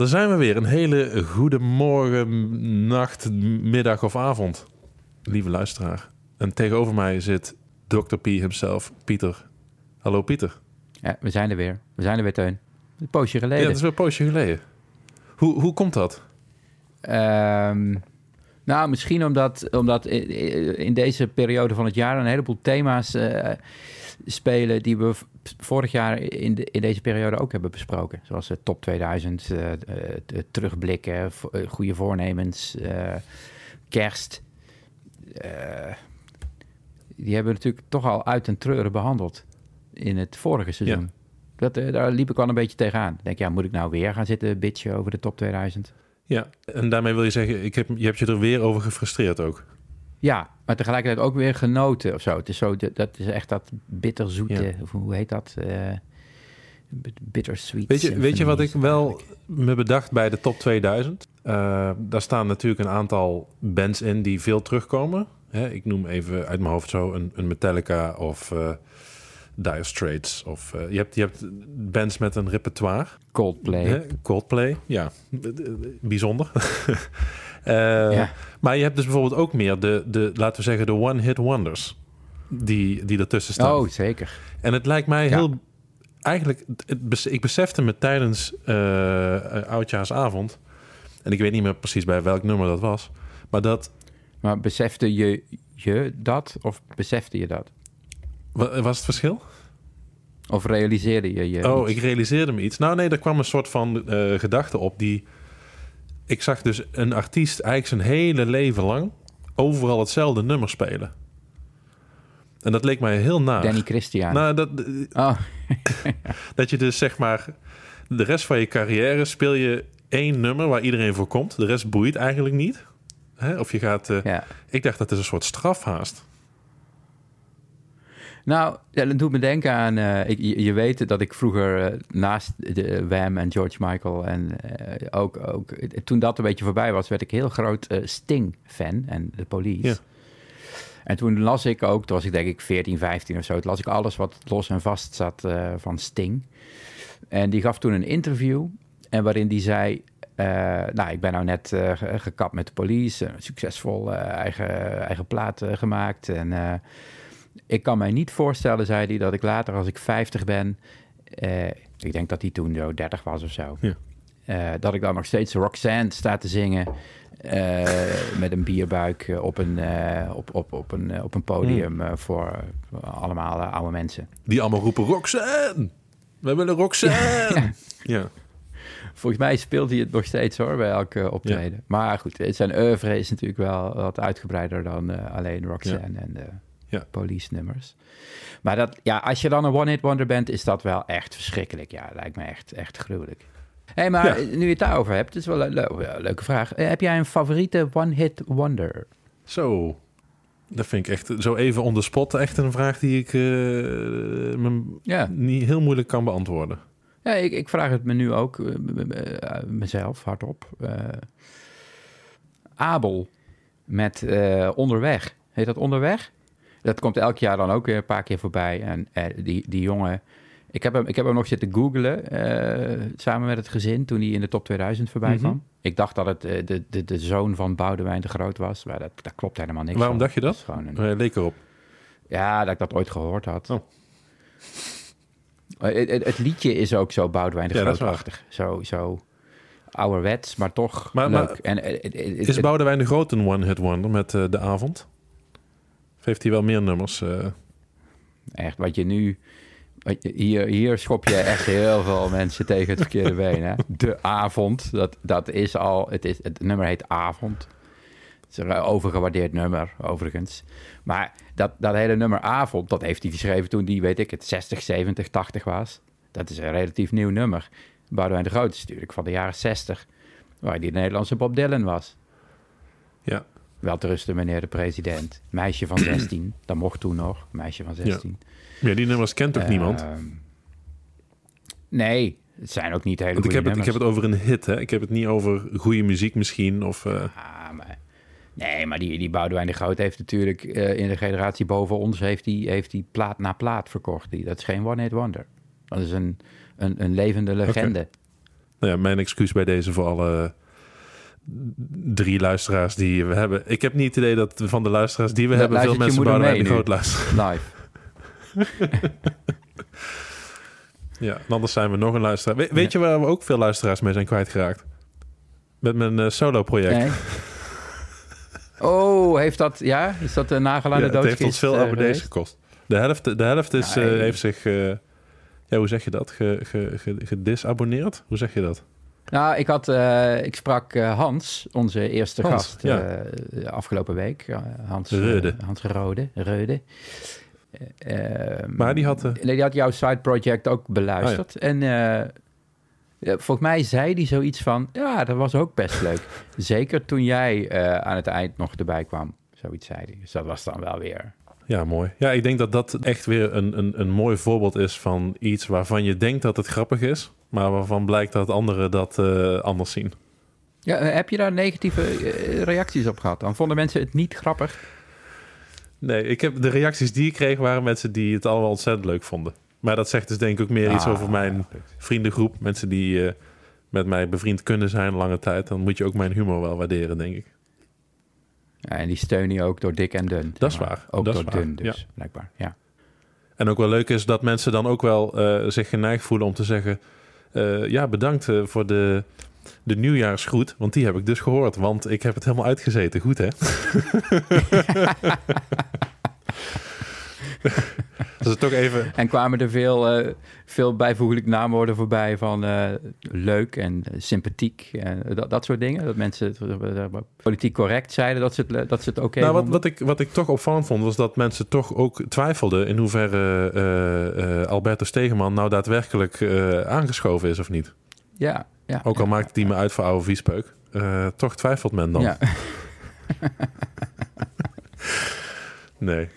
Daar zijn we weer. Een hele goede morgen, nacht, middag of avond. Lieve luisteraar. En tegenover mij zit Dr. P himself, Pieter. Hallo Pieter. Ja, we zijn er weer. We zijn er weer, Teun. Een poosje Ja, geleden. dat is weer een poosje geleden. Hoe, hoe komt dat? Ehm, nou, misschien omdat, omdat in deze periode van het jaar een heleboel thema's eh, spelen die we vorig jaar in, de, in deze periode ook hebben besproken. Zoals de top 2000, eh, eh, terugblikken, eh, goede voornemens, eh, kerst. Eh, die hebben we natuurlijk toch al uit en treuren behandeld in het vorige seizoen. Dat, eh, daar liep ik wel een beetje tegenaan. Ik denk, ja, moet ik nou weer gaan zitten bitchen over de top 2000? Ja, en daarmee wil je zeggen, ik heb, je hebt je er weer over gefrustreerd ook. Ja, maar tegelijkertijd ook weer genoten of zo. Het is zo, dat is echt dat bitterzoete, Ja. of hoe heet dat? Eh bittersweet. Weet je, weet je wat ik wel me bedacht bij de top 2000? Eh, daar staan natuurlijk een aantal bands in die veel terugkomen. Hè, ik noem even uit mijn hoofd zo een, een Metallica of eh Dire Straits. Of, eh, je, hebt, je hebt bands met een repertoire. Coldplay. Hè, Coldplay, ja. Bijzonder. Eh, Ja. Maar je hebt dus bijvoorbeeld ook meer de, de laten we zeggen, de one-hit wonders. Die, die ertussen staan. Oh, zeker. En het lijkt mij Ja. heel... Eigenlijk, het ik besefte me tijdens eh Oudjaarsavond... en ik weet niet meer precies bij welk nummer dat was... maar dat... Maar besefte je, je dat of besefte je dat? Wa- Was het verschil? Of realiseerde je je oh, iets? ik realiseerde me iets. Nou nee, er kwam een soort van eh, gedachte op die... Ik zag dus een artiest eigenlijk zijn hele leven lang... overal hetzelfde nummer spelen. En dat leek mij heel naar. Danny Christian. Nou, dat, Oh, Dat je dus zeg maar de rest van je carrière speel je één nummer waar iedereen voor komt. De rest boeit eigenlijk niet. Hè? Of je gaat. eh, ja. Ik dacht dat is een soort strafhaast. Nou, ja, dat doet me denken aan... eh, ik, je, je weet dat ik vroeger eh, naast de Wham en George Michael... en eh, ook, ook toen dat een beetje voorbij was... werd ik heel groot eh, Sting-fan en de Police. Ja. En toen las ik ook, toen was ik denk ik 14, 15 of zo... toen las ik alles wat los en vast zat eh, van Sting. En die gaf toen een interview... en waarin die zei... eh, nou, ik ben nou net eh, ge- gekapt met de police... succesvol eh, eigen, eigen plaat eh, gemaakt... en eh, ik kan mij niet voorstellen, zei hij, dat ik later als ik 50 ben, eh, ik denk dat hij toen zo 30 was of zo, Ja. eh, dat ik dan nog steeds Roxanne sta te zingen eh, met een bierbuik op een, op, op, op een, op een podium eh, voor allemaal oude mensen. Die allemaal roepen: Roxanne! We willen Roxanne! ja. Volgens mij speelt hij het nog steeds hoor, bij elke optreden. Maar goed, het zijn oeuvre is natuurlijk wel wat uitgebreider dan alleen Roxanne en Ja. police nummers. Maar dat, ja, als je dan een one-hit wonder bent, is dat wel echt verschrikkelijk. Ja, lijkt me echt, echt gruwelijk. Hé, hey, maar Ja. nu je het daarover hebt, is wel een leuke vraag. Eh, heb jij een favoriete one-hit wonder? Zo. Dat vind ik echt zo even on the spot. Echt een vraag die ik eh, me Ja, niet heel moeilijk kan beantwoorden. ja ik, ik vraag het me nu ook eh, mezelf hardop. Abel met Onderweg. Heet dat Onderweg? Dat komt elk jaar dan ook weer een paar keer voorbij. En eh, die, die jongen... Ik heb, hem, ik heb hem nog zitten googlen eh, samen met het gezin toen hij in de top 2000 voorbij Mhm. kwam. Ik dacht dat het eh, de, de, de zoon van Boudewijn de Groot was, maar dat, dat klopt helemaal niks Waarom van. dacht je dat? gewoon een- leek erop. ja, dat ik dat ooit gehoord had. Oh. Het, het, het liedje is ook zo Boudewijn de Ja, dat Grootachtig. Zo, zo ouderwets, maar toch Maar- leuk. maar en, het- Is Boudewijn de Groot een one-hit wonder met De Avond? Heeft hij wel meer nummers? eh? Echt, wat je nu... Hier, hier schop je echt heel veel mensen tegen het verkeerde been. Hè? De avond, dat, dat is al... Het, is, het nummer heet Avond. Het is een overgewaardeerd nummer, overigens. Maar dat, dat hele nummer Avond, dat heeft hij geschreven toen die, weet ik het, 60, 70, 80 was. Dat is een relatief nieuw nummer. Boudewijn de Groot is natuurlijk van de jaren 60, waar die de Nederlandse Bob Dylan was. Ja. Wel te rusten, meneer de president. Meisje van 16, dat mocht toen nog, meisje van 16. ja, die nummers kent toch niemand? Ehm, nee, het zijn ook niet hele Want ik heb, het, ik heb het over een hit, hè? Ik heb het niet over goede muziek misschien. Of, eh, Ah, maar, nee, maar die, die Boudewijn de Groot heeft natuurlijk eh, in de generatie boven ons... heeft die, heeft die plaat na plaat verkocht. Die, dat is geen one-hit wonder. Dat is een, een, een levende legende. nou ja, mijn excuus bij deze voor alle drie luisteraars die we hebben. Ik heb niet het idee dat van de luisteraars die we Dat hebben... veel mensen Boudewijn de Groot luisteren. Live. Ja, anders zijn we nog een luisteraar. We- weet je waar we ook veel luisteraars mee zijn kwijtgeraakt? Met mijn eh, solo-project. Nee. Oh, heeft dat... Ja, is dat een nageladen Ja, het heeft ons veel eh, abonnees gekost. De helft, de helft is, Nee. eh, heeft zich... eh, ja, hoe zeg je dat? Ge, ge, ge, gedisabonneerd? Hoe zeg je dat? Nou, ik, had, eh, ik sprak eh, Hans, onze eerste Hans, gast, ja. eh, afgelopen week. Hans Reude. Hans Rode. Reude. Eh, eh, Maar die had... nee, die had jouw side project ook beluisterd. Oh, En ja, volgens mij zei hij zoiets van... Ja, dat was ook best leuk. Zeker toen jij aan het eind nog erbij kwam. Zoiets zei hij. Dus dat was dan wel weer... Ja, mooi. Ja, ik denk dat dat echt weer een, een, een mooi voorbeeld is van iets waarvan je denkt dat het grappig is, maar waarvan blijkt dat anderen dat eh, anders zien. Ja, eh, heb je daar negatieve eh, reacties op gehad? Dan vonden mensen het niet grappig? Nee, ik heb de reacties die ik kreeg waren mensen die het allemaal ontzettend leuk vonden. Maar dat zegt dus denk ik ook meer iets Ah, over mijn vriendengroep. Mensen die met mij bevriend kunnen zijn lange tijd. Dan moet je ook mijn humor wel waarderen, denk ik. Ja, en die steun je ook door dik en dun. Dat is maar. waar, Ook dat door dun dus, ja. blijkbaar. Ja. En ook wel leuk is dat mensen dan ook wel zich geneigd voelen om te zeggen... eh, ja, bedankt eh, voor de, de nieuwjaarsgroet, want die heb ik dus gehoord. Want ik heb het helemaal uitgezeten. Goed, hè? Dat is toch even... En kwamen er veel, eh, veel bijvoeglijk naamwoorden voorbij van eh, leuk en eh, sympathiek en dat, dat soort dingen? Dat mensen politiek correct zeiden dat ze het, dat ze het oké nou, wat, wat, ik, wat ik toch opvallend vond, was dat mensen toch ook twijfelden... in hoeverre Alberto Stegeman nou daadwerkelijk aangeschoven is of niet. Ja, ja. Ook al ja, maakt hij me uit voor oude viespeuk. toch twijfelt men dan. Ja. Nee.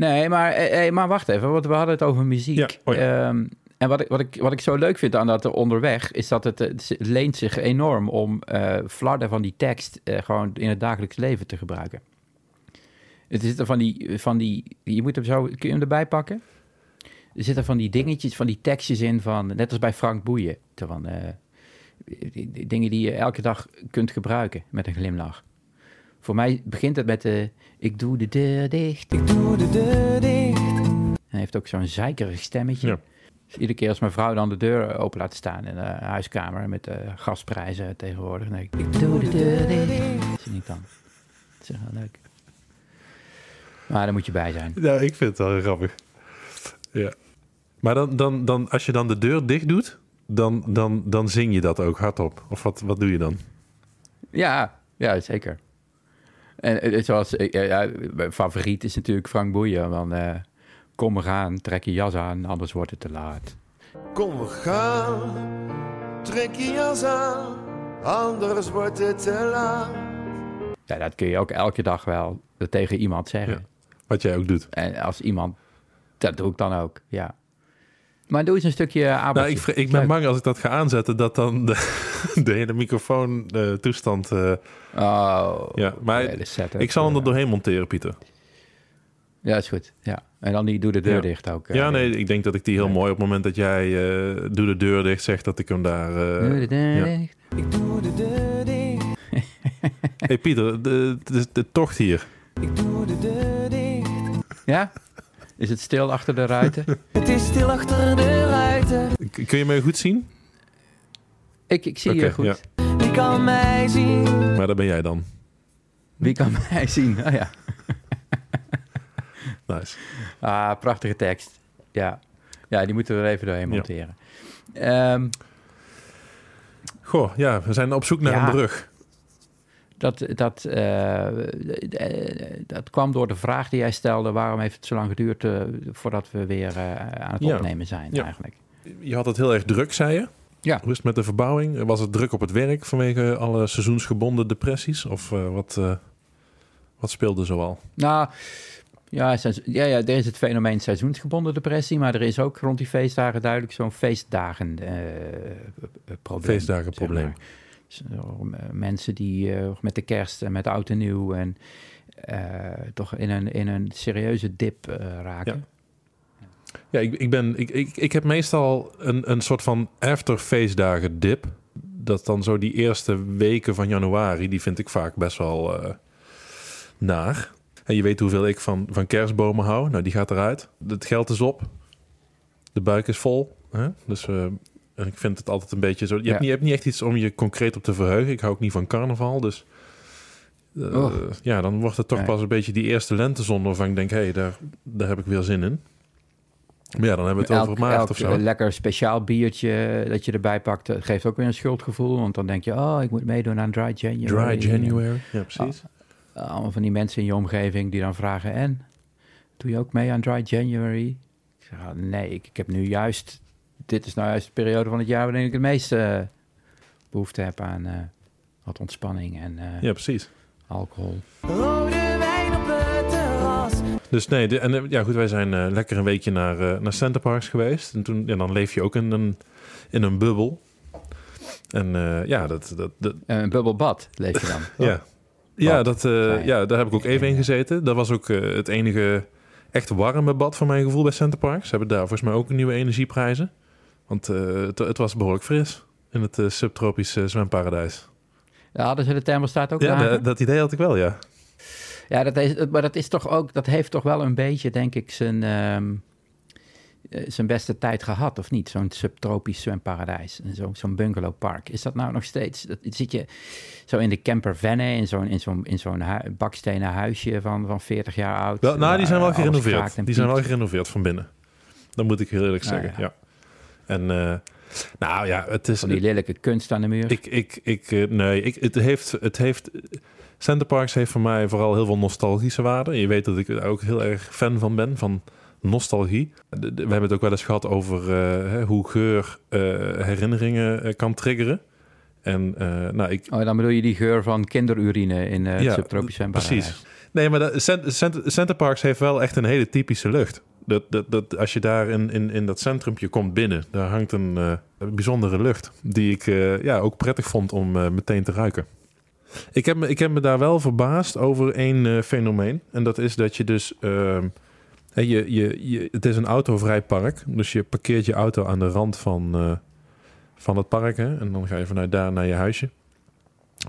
Nee, maar, eh, eh, maar wacht even, want we hadden het over muziek. Ja, oh ja. Ehm, en wat ik, wat, ik, wat ik zo leuk vind aan dat er onderweg, is dat het, eh, het leent zich enorm om eh flarden van die tekst gewoon in het dagelijks leven te gebruiken. Het zit er van die, van die, je moet hem zo, kun je hem erbij pakken? Er zitten van die dingetjes, van die tekstjes in van, net als bij Frank Boeien. Van, dingen die je elke dag kunt gebruiken met een glimlach. Voor mij begint het met de, ik doe de deur dicht. Ik doe de deur dicht. Hij heeft ook zo'n zeikerig stemmetje. Ja. Dus iedere keer als mijn vrouw dan de deur open laat staan in de huiskamer met de gasprijzen tegenwoordig, dan denk ik, ik doe de deur dicht. Dat is niet dan. Dat is wel leuk. Maar daar moet je bij zijn. Ja, ik vind het wel grappig. Ja. Maar dan, dan, dan, als je dan de deur dicht doet, dan, dan, dan zing je dat ook hardop. Of wat, wat doe je dan? Ja, ja, zeker. En eh, zoals, eh, ja, ja, mijn favoriet is natuurlijk Frank Boeien. Van, eh, kom we gaan, trek je jas aan, anders wordt het te laat. Kom we gaan, trek je jas aan, anders wordt het te laat. Ja, dat kun je ook elke dag wel tegen iemand zeggen. Ja. Wat jij ook doet. En als iemand, dat doe ik dan ook, ja. Maar doe eens een stukje Nou, abeltje. ik, vre- ik ben bang als ik dat ga aanzetten, dat dan de, de hele microfoon eh, toestand... eh, Oh, ja, maar de setup, ik zal hem er eh, doorheen monteren, Pieter. Ja, is goed. Ja. En dan die doe de deur Ja. dicht ook. eh, Ja, nee, ik denk dat ik die heel mooi op het moment dat jij eh, doe de deur dicht zegt, dat ik hem daar... eh, Doe de deur ja. dicht. Ik doe de deur dicht, hey Pieter, de, de, de tocht hier. ik doe de deur dicht. Ja? Is het stil achter de ruiten? Het is stil achter de ruiten, K- Kun je me goed zien? ik, ik zie je goed. ja. wie kan mij zien? Maar daar ben jij dan. Wie kan mij zien? Oh ja. Nice. Ah, prachtige tekst. Ja. Ja, die moeten we er even doorheen Ja. monteren. Ehm, Goh, ja, we zijn op zoek naar Ja. een brug. Dat, dat, eh, dat kwam door de vraag die jij stelde... waarom heeft het zo lang geduurd eh, voordat we weer eh, aan het Ja. opnemen zijn Ja. eigenlijk? Je had het heel erg druk, zei je. Ja. Hoe is het met de verbouwing? Was het druk op het werk vanwege alle seizoensgebonden depressies? Of wat, wat speelde zoal? Nou, ja, ja, ja, er is het fenomeen seizoensgebonden depressie... maar er is ook rond die feestdagen duidelijk zo'n feestdagen probleem. Feestdagenprobleem. zeg maar. Eh, mensen die eh, met de kerst en met oud en nieuw... en eh, toch in een, in een serieuze dip raken. Ja, ik, ik, ben, ik, ik, ik heb meestal een, een soort van after feestdagen dip. Dat dan zo die eerste weken van januari, die vind ik vaak best wel naar. En je weet hoeveel ik van, van kerstbomen hou. Nou, die gaat eruit. Het geld is op. De buik is vol. Hè? Dus en ik vind het altijd een beetje zo... Je, Ja. hebt niet, je hebt niet echt iets om je concreet op te verheugen. Ik hou ook niet van carnaval, dus... eh, Och. ja, dan wordt het toch pas een beetje die eerste lentezon... waarvan ik denk, hé, hey, daar, daar heb ik weer zin in. Maar ja, dan hebben we het over maart elk, of zo. eh, lekker speciaal biertje dat je erbij pakt... eh, geeft ook weer een schuldgevoel. Want dan denk je, oh, ik moet meedoen aan Dry January. Dry January. Ja, precies. Uh, allemaal van die mensen in je omgeving die dan vragen... en, doe je ook mee aan Dry January? Ik zeg, ah, nee, ik, ik heb nu juist... dit is nou juist de periode van het jaar... waarin ik het meeste eh, behoefte heb aan eh, wat ontspanning en eh, Ja, precies. alcohol. Rode wijn op het terras. Dus nee, de, en ja goed, wij zijn eh, lekker een weekje naar, eh naar Centerparks geweest. En toen, ja, dan leef je ook in een, in een bubbel. En eh, ja, dat, dat, dat, een bubbelbad leef je dan. ja. Ja, dat, eh, ja, daar heb ik ook even in gezeten. Dat was ook eh, het enige echt warme bad van mijn gevoel bij Centerparks. Ze hebben daar volgens mij ook nieuwe energieprijzen. Want eh, het, het was behoorlijk fris in het eh, subtropische zwemparadijs. Ja, hadden ze de thermostaat ook Ja, dat, idee had ik wel, ja. Ja, dat is, maar dat is toch ook, dat heeft toch wel een beetje, denk ik, zijn, ehm, eh, zijn beste tijd gehad, of niet? Zo'n subtropisch zwemparadijs, en zo, zo'n bungalowpark. Is dat nou nog steeds? Dat, zit je zo in de camper Venne, in zo'n, in zo'n, in zo'n hu- bakstenen huisje van, van 40 jaar oud? Wel, nou, die zijn wel gerenoveerd. Die zijn wel gerenoveerd van binnen. Dat moet ik heel eerlijk zeggen, ja. ja. En eh, nou ja, het is... Van die lelijke kunst aan de muur. Ik, ik, ik, eh, nee, ik, het heeft, het heeft... Center Parks heeft voor mij vooral heel veel nostalgische waarde. Je weet dat ik er ook heel erg fan van ben, van nostalgie. We hebben het ook wel eens gehad over eh, hoe geur herinneringen kan triggeren. En nou, ik, Oh, dan bedoel je die geur van kinderurine in het Ja, subtropisch zwemparadijs. precies. Nee, maar de, Cent- Cent- Center Parks heeft wel echt een hele typische lucht. Dat, dat, dat, als je daar in, in, in dat centrumpje komt binnen, daar hangt een, eh, bijzondere lucht. Die ik eh, ja, ook prettig vond om eh, meteen te ruiken. Ik heb, me, ik heb me daar wel verbaasd over één fenomeen. En dat is dat je dus... ehm, je, je, het is een autovrij park. Dus je parkeert je auto aan de rand van, van het park. En dan ga je vanuit daar naar je huisje.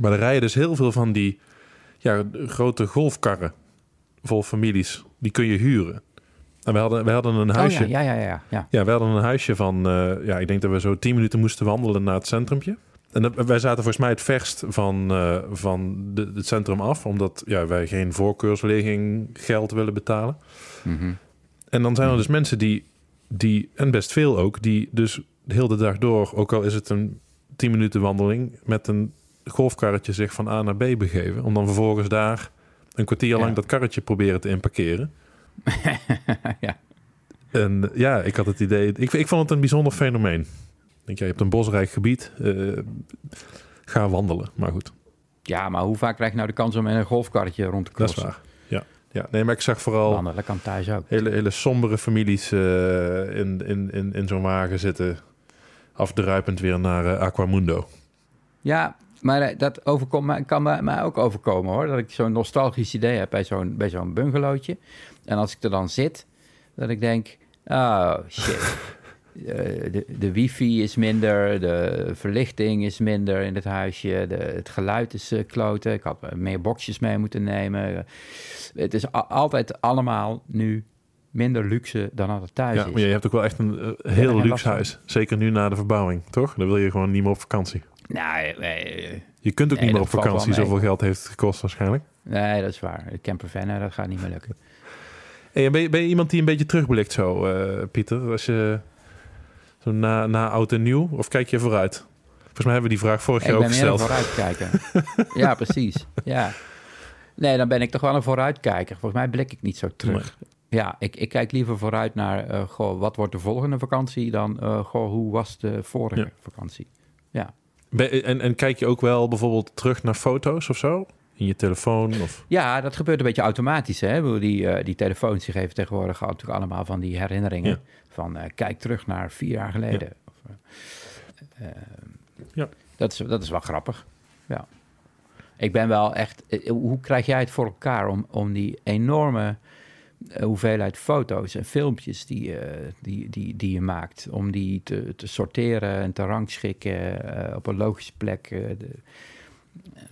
Maar er rijden dus heel veel van die ja, grote golfkarren vol families. Die kun je huren. En we hadden, we hadden een huisje. Oh, ja, ja, ja, ja, ja. Ja, we hadden een huisje van, eh, ja, ik denk dat we zo 10 minuten moesten wandelen naar het centrumpje. En dat, wij zaten volgens mij het verst van, eh, van de, het centrum af, omdat ja, wij geen voorkeurslegging geld willen betalen. Mhm. En dan zijn er dus mensen die, die, en best veel ook, die dus de hele dag door, ook al is het een 10 minuten wandeling, met een golfkarretje zich van A naar B begeven. Om dan vervolgens daar een kwartier lang Ja. dat karretje proberen te inparkeren. ja. En ja, ik had het idee. Ik, ik vond het een bijzonder fenomeen. Ik denk, ja, je hebt een bosrijk gebied. eh, ga wandelen. Maar goed, ja, maar hoe vaak krijg je nou de kans om in een golfkarretje rond te dat is crossen? waar. Ja, ja. Nee, maar ik zag vooral Wandelen, kan thuis ook. hele, hele sombere families eh, in, in, in, in zo'n wagen zitten. Afdruipend weer naar eh, Aquamundo. Ja, maar dat overkomt, kan mij, mij ook overkomen hoor. Dat ik zo'n nostalgisch idee heb bij zo'n, bij zo'n bungalowtje. En als ik er dan zit, dat ik denk, oh shit. Eh, de, de wifi is minder, de verlichting is minder in het huisje, de, het geluid is eh, kloten. Ik had eh, meer boxjes mee moeten nemen. Het is altijd allemaal nu minder luxe dan dat het thuis Ja, is. maar je hebt ook wel echt een heel luxe huis. Zeker nu na de verbouwing, toch? Dan wil je gewoon niet meer op vakantie. Eh, Je kunt ook Nee, niet meer op vakantie. Zoveel geld heeft het gekost waarschijnlijk. nee, dat is waar. De camper van, dat gaat niet meer lukken. Hey, ben, je, ben je iemand die een beetje terugblikt zo, eh, Pieter? Als je, Zo na, na oud en nieuw? Of kijk je vooruit? Volgens mij hebben we die vraag vorig jaar ik ook ben meer een gesteld. vooruitkijker. ja, precies. Ja. Nee, dan ben ik toch wel een vooruitkijker. Volgens mij blik ik niet zo terug. Ja, ik, ik kijk liever vooruit naar, eh, goh, wat wordt de volgende vakantie dan, eh, goh, hoe was de vorige Ja. vakantie? Ja. Ben- En, en kijk je ook wel bijvoorbeeld terug naar foto's of zo? In je telefoon? Of... Ja, dat gebeurt een beetje automatisch. Hè? Die, eh, die telefoons die geven tegenwoordig natuurlijk allemaal van die herinneringen. Ja. Van eh, kijk terug naar vier jaar geleden. Of, eh, Ja. dat, is, dat is wel grappig. Ja. Ik ben wel echt. Hoe krijg jij het voor elkaar om, om die enorme hoeveelheid foto's en filmpjes die, die, die, die je maakt, om die te, te sorteren en te rangschikken op een logische plek de,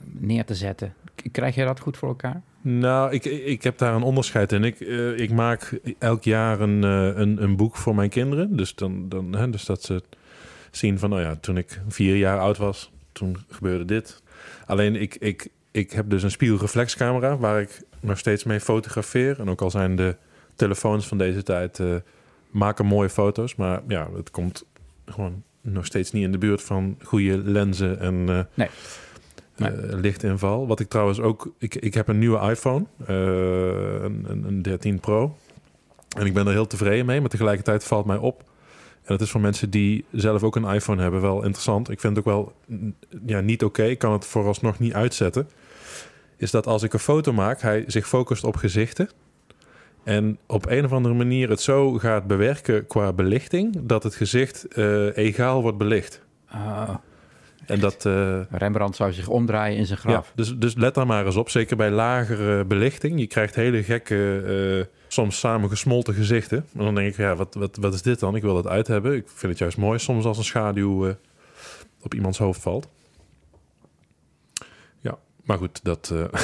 neer te zetten? Krijg jij dat goed voor elkaar? Nou, ik, ik heb daar een onderscheid in. Ik, eh, ik maak elk jaar een, eh, een, een boek voor mijn kinderen. Dus, dan, dan, hè, dus dat ze zien van, nou ja, toen ik vier jaar oud was, toen gebeurde dit. Alleen ik, ik, ik heb dus een spiegelreflexcamera waar ik nog steeds mee fotografeer. En ook al zijn de telefoons van deze tijd eh, maken mooie foto's. Maar ja, het komt gewoon nog steeds niet in de buurt van goede lenzen en Nee. Nee. eh, lichtinval. Wat ik trouwens ook... Ik, ik heb een nieuwe iPhone, eh, een, een, een 13 Pro. En ik ben er heel tevreden mee, maar tegelijkertijd valt mij op... En dat is voor mensen die zelf ook een iPhone hebben wel interessant. Ik vind het ook wel mm, ja, niet oké. Ik kan het vooralsnog niet uitzetten. Is dat als ik een foto maak, hij zich focust op gezichten. En op een of andere manier het zo gaat bewerken qua belichting... dat het gezicht eh, egaal wordt belicht. Ah, En dat... eh, Rembrandt zou zich omdraaien in zijn graf. ja, dus, dus let daar maar eens op. Zeker bij lagere belichting. Je krijgt hele gekke, eh, soms samengesmolten gezichten. En dan denk ik, ja, wat, wat, wat is dit dan? Ik wil dat uit hebben. Ik vind het juist mooi soms als een schaduw eh, op iemands hoofd valt. Ja, maar goed, dat eh,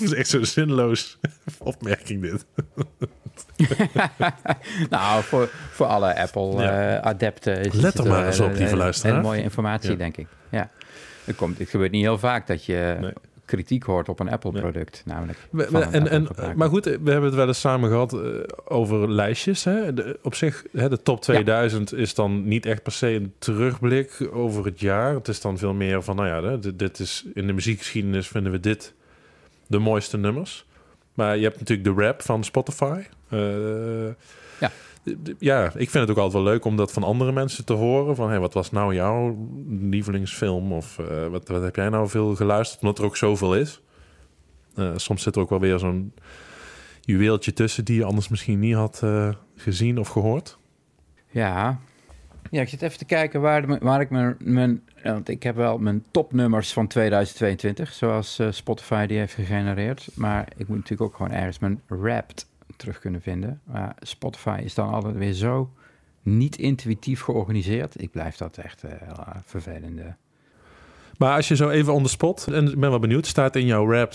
is echt zo'n zinloos opmerking dit. Nou, voor, voor alle Apple-adepten is Let het er maar eh, eens op, een- lieve luisteraar. Hele mooie informatie, Ja. denk ik. Ja. Het, komt, het gebeurt niet heel vaak dat je Nee. kritiek hoort op een Apple-product, namelijk. We- we- en, en, maar goed, we hebben het wel eens samen gehad eh, over lijstjes. Hè? De, op zich, hè, de top 2000 is dan niet echt per se een terugblik over het jaar. Het is dan veel meer van, nou ja, dit, dit is in de muziekgeschiedenis vinden we dit de mooiste nummers. Maar je hebt natuurlijk de rap van Spotify. Eh, Ja. Ja, ik vind het ook altijd wel leuk om dat van andere mensen te horen. Van, hey, wat was nou jouw lievelingsfilm? Of eh, wat, wat heb jij nou veel geluisterd? Omdat er ook zoveel is. Eh, soms zit er ook wel weer zo'n juweeltje tussen die je anders misschien niet had gezien of gehoord. Ja. ja, ik zit even te kijken waar, waar ik mijn, mijn... Want ik heb wel mijn topnummers van 2022, zoals Spotify die heeft gegenereerd. Maar ik moet natuurlijk ook gewoon ergens mijn Wrapped terug kunnen vinden. Maar Spotify is dan altijd weer zo niet intuïtief georganiseerd. Ik blijf dat echt eh, vervelende... Maar als je zo even on the spot, en ik ben wel benieuwd, staat in jouw rap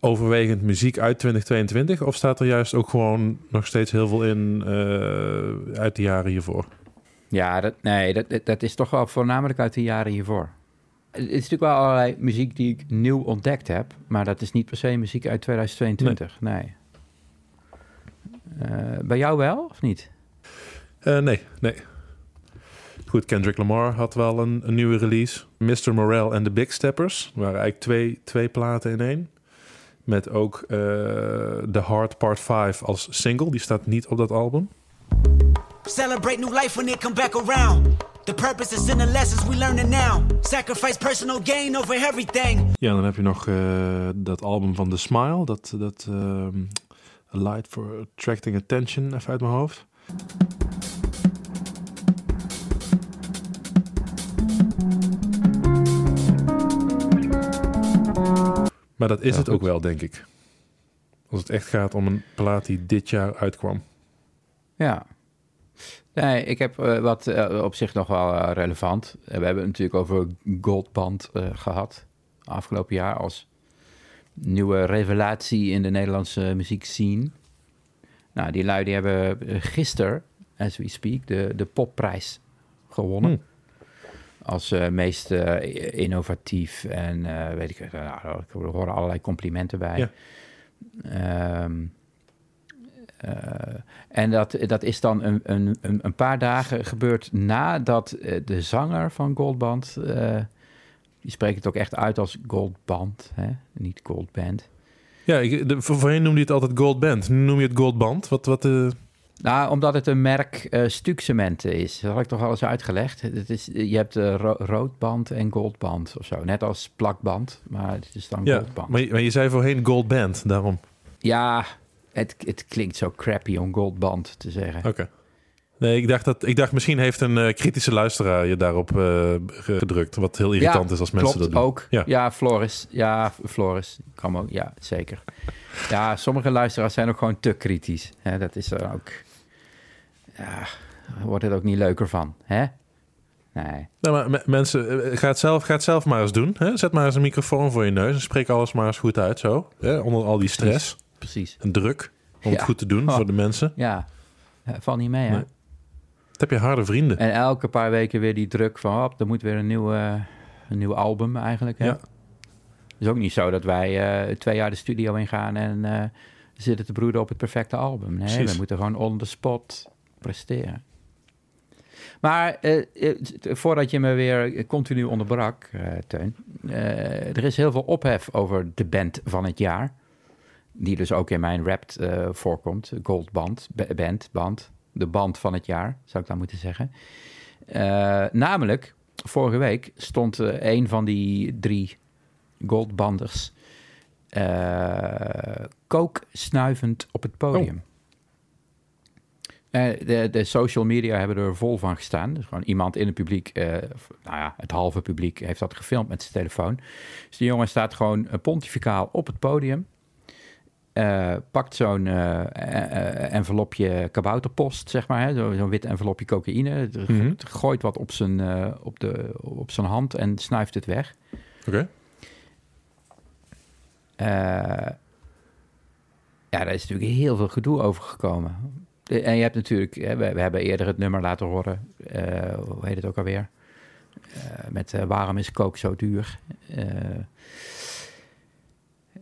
overwegend muziek uit 2022? Of staat er juist ook gewoon nog steeds heel veel in eh, uit de jaren hiervoor? Ja, dat, nee, dat, dat- is toch wel voornamelijk uit de jaren hiervoor. Het is natuurlijk wel allerlei muziek die ik nieuw ontdekt heb, maar dat is niet per se muziek uit 2022. Nee. Bij jou wel, of niet? Eh, nee, nee. Goed, Kendrick Lamar had wel een, een nieuwe release. Mr. Morale en The Big Steppers. Er waren eigenlijk twee, twee platen in één. Met ook eh The Hard Part 5 als single. Die staat niet op dat album. Celebrate new life when it come back around. The purpose is in the lessons we learning now. Sacrifice personal gain over everything. Ja, dan heb je nog eh, dat album van The Smile. Dat, dat ehm, A Light for Attracting Attention, even uit mijn hoofd. Maar dat is Ja, het ook wel, denk ik. Als het echt gaat om een plaat die dit jaar uitkwam. Ja. Nee, ik heb eh, wat eh, op zich nog wel eh, relevant. We hebben het natuurlijk over Goldband eh, gehad. Afgelopen jaar als nieuwe revelatie in de Nederlandse muziekscene. Nou, die lui die hebben eh, gisteren, as we speak, de, de popprijs gewonnen. Hmm. Als eh, meest eh, innovatief en weet ik, nou, er horen allerlei complimenten bij. Ja. Ehm, Eh, en dat, dat is dan een, een, een paar dagen gebeurd nadat de zanger van Goldband... eh, die spreekt het ook echt uit als Goldband, hè? niet Goldband. Ja, ik, de, voor- voorheen noemde je het altijd Gold Band. Nu noem je het Gold Band. Wat, wat, eh, Nou, omdat het een merk eh stukcementen is. Dat had ik toch al eens uitgelegd. Het is, je hebt eh, ro- roodband en goldband of zo. Net als plakband, maar het is dan ja, goldband. maar, je- maar je zei voorheen Gold Band, daarom. Ja, het, het klinkt zo crappy om goldband te zeggen. Oké. Nee, ik dacht, dat, ik dacht misschien heeft een eh, kritische luisteraar je daarop eh, gedrukt. Wat heel irritant is als mensen klopt, dat doen. ook. Ja. Ja. Floris. Ja, Floris. Kan ook. Ja, zeker. Ja, sommige luisteraars zijn ook gewoon te kritisch. Hè, dat is er ook... Ja, wordt het ook niet leuker van. Hè? Nee. Nou, maar me- mensen, eh, ga het, zelf, ga het zelf maar eens doen. Hè? Zet maar eens een microfoon voor je neus en spreek alles maar eens goed uit. Zo, hè? onder al die stress Precies. en druk om Ja. het goed te doen Oh. voor de mensen. Ja, val niet mee, hè? Nee. Dat heb je harde vrienden. En elke paar weken weer die druk van... Hop, er moet weer een nieuw, een nieuw album eigenlijk. Hè? Ja. Het is ook niet zo dat wij eh, twee jaar de studio ingaan... en eh, zitten te broeden op het perfecte album. Nee, Precies. we moeten gewoon on the spot presteren. Maar eh, voordat je me weer continu onderbrak, Teun... er is heel veel ophef over de band van het jaar... die dus ook in mijn rap voorkomt. Gold Band, ba- band, band. De band van het jaar, zou ik dan moeten zeggen. Eh, namelijk, vorige week stond eh, een van die drie goldbanders... eh kooksnuivend op het podium. De, de social media hebben er vol van gestaan. Dus gewoon iemand in het publiek, nou ja, het halve publiek, heeft dat gefilmd met zijn telefoon. Dus die jongen staat gewoon pontificaal op het podium. Eh, pakt zo'n eh, eh, envelopje kabouterpost, zeg maar. zo- Zo'n wit envelopje cocaïne. Mhm. Gooit wat op zijn, op, de, op zijn hand en snuift het weg. Oké. Ja, daar is natuurlijk heel veel gedoe over gekomen. En je hebt natuurlijk, hè, we, we hebben eerder het nummer laten horen, hoe heet het ook alweer? Met waarom is kook zo duur?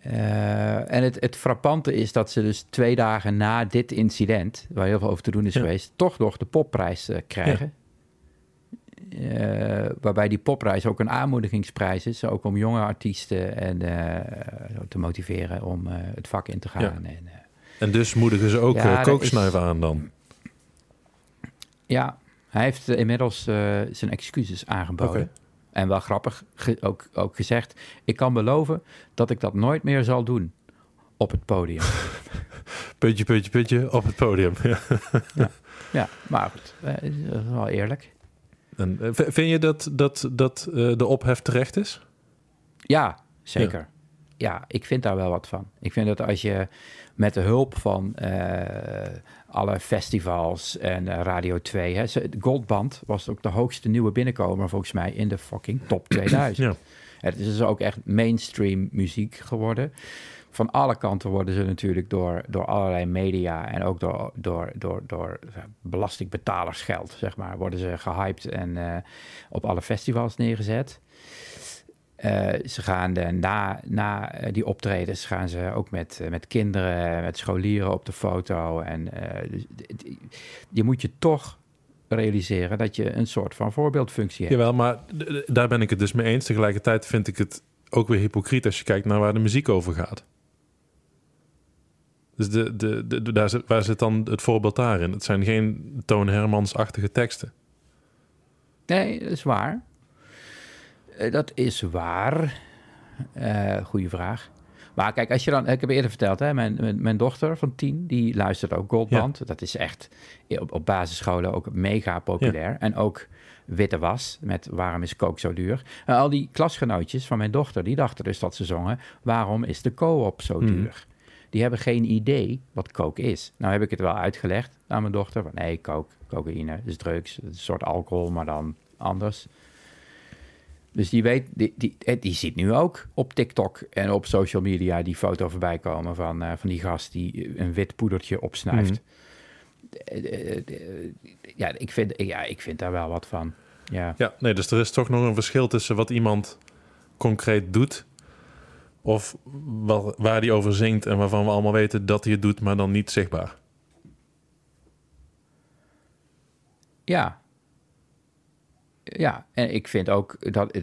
Eh, en het, het frappante is dat ze dus twee dagen na dit incident, waar heel veel over te doen is Ja. geweest, toch nog de popprijs eh, krijgen. Eh, waarbij die popprijs ook een aanmoedigingsprijs is, ook om jonge artiesten en, te motiveren om het vak in te gaan. Ja. En, En dus moedigen ze ook kooksnuiven aan dan. ja, hij heeft inmiddels zijn excuses aangeboden. En wel grappig, ge- ook, ook gezegd, ik kan beloven dat ik dat nooit meer zal doen op het podium. Putje, putje, putje op het podium. Ja. ja, maar goed, eh, dat is wel eerlijk. En, eh, vind je dat, dat, dat eh, de ophef terecht is? Ja, zeker. Ja. ik vind daar wel wat van. Ik vind dat als je met de hulp van eh, alle festivals en eh, Radio 2... Hè, Goldband was ook de hoogste nieuwe binnenkomer volgens mij in de fucking top 2000. Ja. Het is dus ook echt mainstream muziek geworden. Van alle kanten worden ze natuurlijk door, door allerlei media en ook door, door, door, door belastingbetalersgeld, zeg maar, worden ze gehyped en eh, op alle festivals neergezet. Eh, ze gaan de, na, na eh, die optredens gaan ze ook met, eh, met kinderen, met scholieren op de foto. En dus, je moet je toch realiseren dat je een soort van voorbeeldfunctie hebt. Jawel, maar daar ben ik het dus mee eens. Tegelijkertijd vind ik het ook weer hypocriet als je kijkt naar waar de muziek over gaat. Dus de, de, de, de- daar zit, waar zit dan het voorbeeld daarin? Het zijn geen Toon Hermans-achtige teksten. Nee, dat is waar. Eh, dat is waar. Eh goeie vraag. Maar kijk, als je dan... Ik heb eerder verteld, hè, mijn, mijn, mijn dochter van tien... die luistert ook Goldband. Dat is echt op, op basisscholen ook mega populair. En ook Witte Was met Waarom is kook zo duur? En al die klasgenootjes van mijn dochter... die dachten dus dat ze zongen... Waarom is de co-op zo Mhm. duur? Die hebben geen idee wat coke is. Nou heb ik het wel uitgelegd aan mijn dochter. Van, nee, coke, cocaïne, is drugs. Een soort alcohol, maar dan anders. Dus die, weet, die, die, eh, die ziet nu ook op TikTok en op social media die foto voorbij komen van, eh, van die gast die een wit poedertje opsnuift. Mhm. Eh, ja, ik vind, ja, ik vind daar wel wat van. Ja. ja, nee, dus er is toch nog een verschil tussen wat iemand concreet doet of wat, waar hij over zingt en waarvan we allemaal weten dat hij het doet, maar dan niet zichtbaar. Ja, ja, en ik vind ook dat...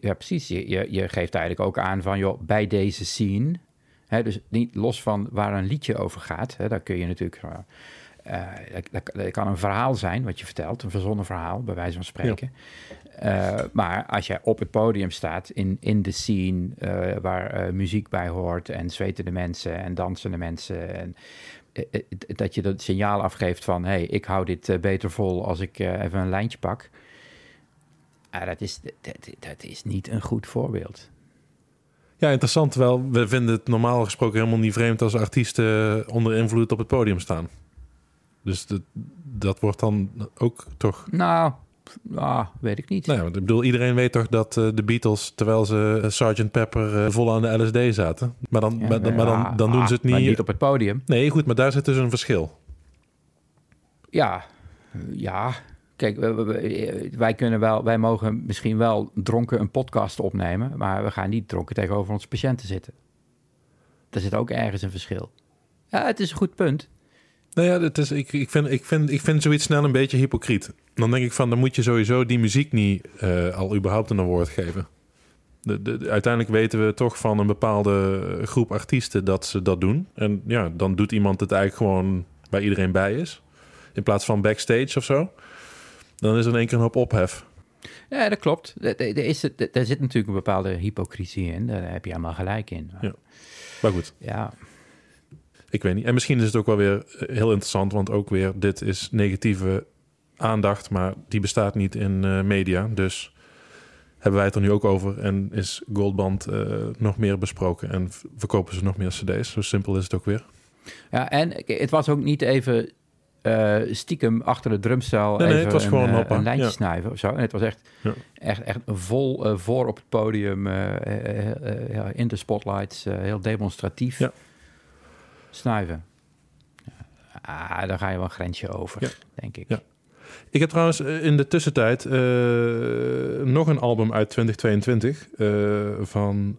Ja, precies. Je, je, je geeft eigenlijk ook aan van... joh, bij deze scene... Hè, dus niet los van waar een liedje over gaat... Hè, daar kun je natuurlijk... eh, eh, dat, kan een verhaal zijn wat je vertelt. Een verzonnen verhaal, bij wijze van spreken. Eh, maar als je op het podium staat... in, in de scene eh, waar eh, muziek bij hoort... en zwetende mensen en dansende mensen... En, eh, eh, dat je dat signaal afgeeft van... hé, hey, ik hou dit eh, beter vol als ik eh, even een lijntje pak. Ah, dat, is, dat, dat is niet een goed voorbeeld. Ja, interessant. Terwijl we vinden het normaal gesproken helemaal niet vreemd als artiesten onder invloed op het podium staan. Dus dat, dat wordt dan ook toch. Nou, ah, weet ik niet. Nou ja, want ik bedoel, iedereen weet toch dat eh, de Beatles, terwijl ze eh, Sgt. Pepper eh, vol aan de LSD zaten. Maar dan, Ja, maar, dan- maar dan, ah, doen ze het ah, maar niet. niet op het podium. Nee, goed, maar daar zit dus een verschil. Ja, ja. Kijk, we- wij kunnen wel, wij mogen misschien wel dronken een podcast opnemen, maar we gaan niet dronken tegenover onze patiënten zitten. Daar zit ook ergens een verschil. Ja, het is een goed punt. Nou ja, het is, ik, ik, vind, ik, vind, ik vind zoiets snel een beetje hypocriet. Dan denk ik van, dan moet je sowieso die muziek niet eh, al überhaupt een woord geven. De, de- uiteindelijk weten we toch van een bepaalde groep artiesten dat ze dat doen. En ja, dan doet iemand het eigenlijk gewoon waar iedereen bij is. In plaats van backstage of zo. Dan is er in één keer een hoop ophef. Ja, dat klopt. Er, is, er er zit natuurlijk een bepaalde hypocrisie in. Daar heb je helemaal gelijk in. Ja. Maar goed, ja. ik weet niet. En misschien is het ook wel weer eh, heel interessant, want ook weer, dit is negatieve aandacht, maar die bestaat niet in eh, media. Dus hebben wij het er nu ook over en is Goldband eh, nog meer besproken en verkopen ze nog meer cd's. Zo simpel is het ook weer. Ja, en het was ook niet even eh, stiekem achter de drumstel Nee, nee, even het was een, eh, een lijntje ja. snuiven of zo. En het was echt, Ja. echt, echt vol eh, voor op het podium, in de spotlights, heel demonstratief Ja. snuiven. Ah, daar ga je wel een grensje over, denk ik. Ik heb trouwens in de tussentijd nog een album uit 2022 eh, van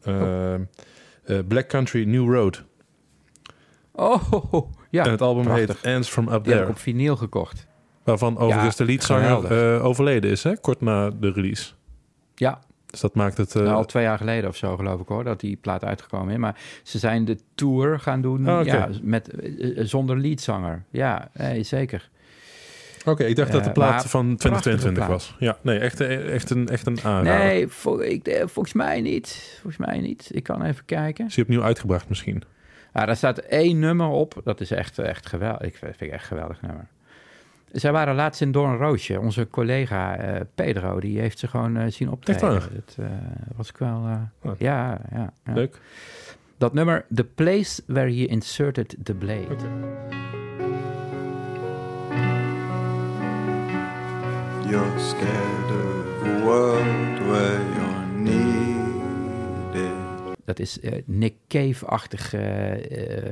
eh, Black Country New Road. Oh, ja. en het album prachtig. heet Ants From Up Die heb ik There. op vinyl gekocht. Waarvan overigens de leadzanger eh, overleden is, hè? kort na de release. Ja, Dus dat maakt het... eh, nou, al twee jaar geleden of zo geloof ik hoor, dat die plaat uitgekomen is. Maar ze zijn de tour gaan doen Ah, ja, met, eh, eh, zonder leadzanger. Ja, nee, zeker. Oké, ik dacht dat de Eh, plaat van 2022 prachtige was. Ja, nee, echt, eh, echt, een, echt een aanrader. Nee, vol- ik, eh, volgens mij niet. Volgens mij niet. Ik kan even kijken. Is die opnieuw uitgebracht misschien? Ah, daar staat één nummer op. Dat is echt, echt geweldig. Ik vind ik echt een geweldig nummer. Zij waren laatst in Doornroosje. Onze collega eh, Pedro, die heeft ze gewoon eh, zien optreden. Dat eh, was ik wel... eh, Oh. ja, ja, ja. Leuk. Dat nummer, The Place Where He Inserted the Blade. You're scared of a world where you're needed. Dat is eh, Nick Cave-achtig eh,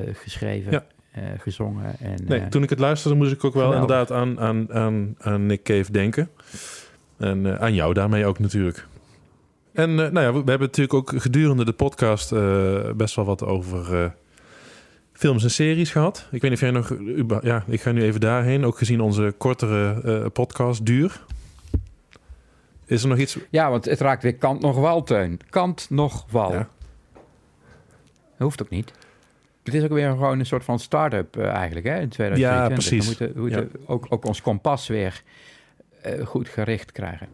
eh, geschreven, Ja. eh, gezongen. En, Nee, toen ik het luisterde moest ik ook wel geweldig. inderdaad aan, aan, aan, aan Nick Cave denken. En eh, aan jou daarmee ook natuurlijk. En eh, nou ja, we, we hebben natuurlijk ook gedurende de podcast eh, best wel wat over eh, films en series gehad. Ik weet niet of jij nog... Ja, ik ga nu even daarheen. Ook gezien onze kortere eh, podcast duur. Is er nog iets... Ja, want het raakt weer kant nog wal, Teun. Kant nog wal. Ja. Hoeft ook niet. Het is ook weer gewoon een soort van start-up eh, eigenlijk, hè, in 2022. Ja, precies. We moeten, we moeten ook, ook ons kompas weer eh, goed gericht krijgen.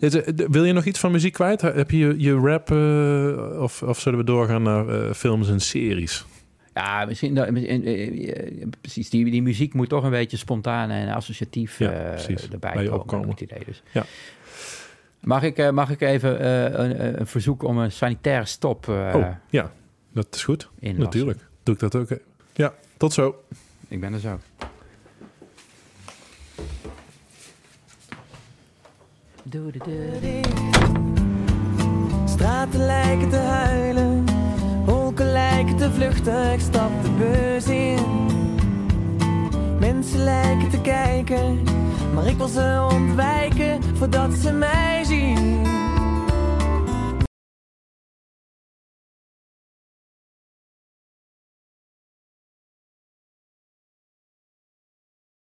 Er- d- Wil je nog iets van muziek kwijt? Heb je je, rap eh, of, of zullen we doorgaan naar eh, films en series? Ja, misschien, dat- eh, eh, precies. Die, die muziek moet toch een beetje spontaan en associatief Ja, eh, erbij Bij komen. opkomen. Het idee dus. Ja. Mag ik, eh, mag ik even eh, een, een verzoek om een sanitaire stop eh oh, ja, dat is goed. inlassen? Natuurlijk. Doe ik dat ook. Ja, tot zo. Ik ben er zo. Doe de deur. Straten lijken te huilen, wolken lijken te vluchten. Ik stap de bus in. Mensen lijken te kijken, maar ik wil ze ontwijken voordat ze mij zien.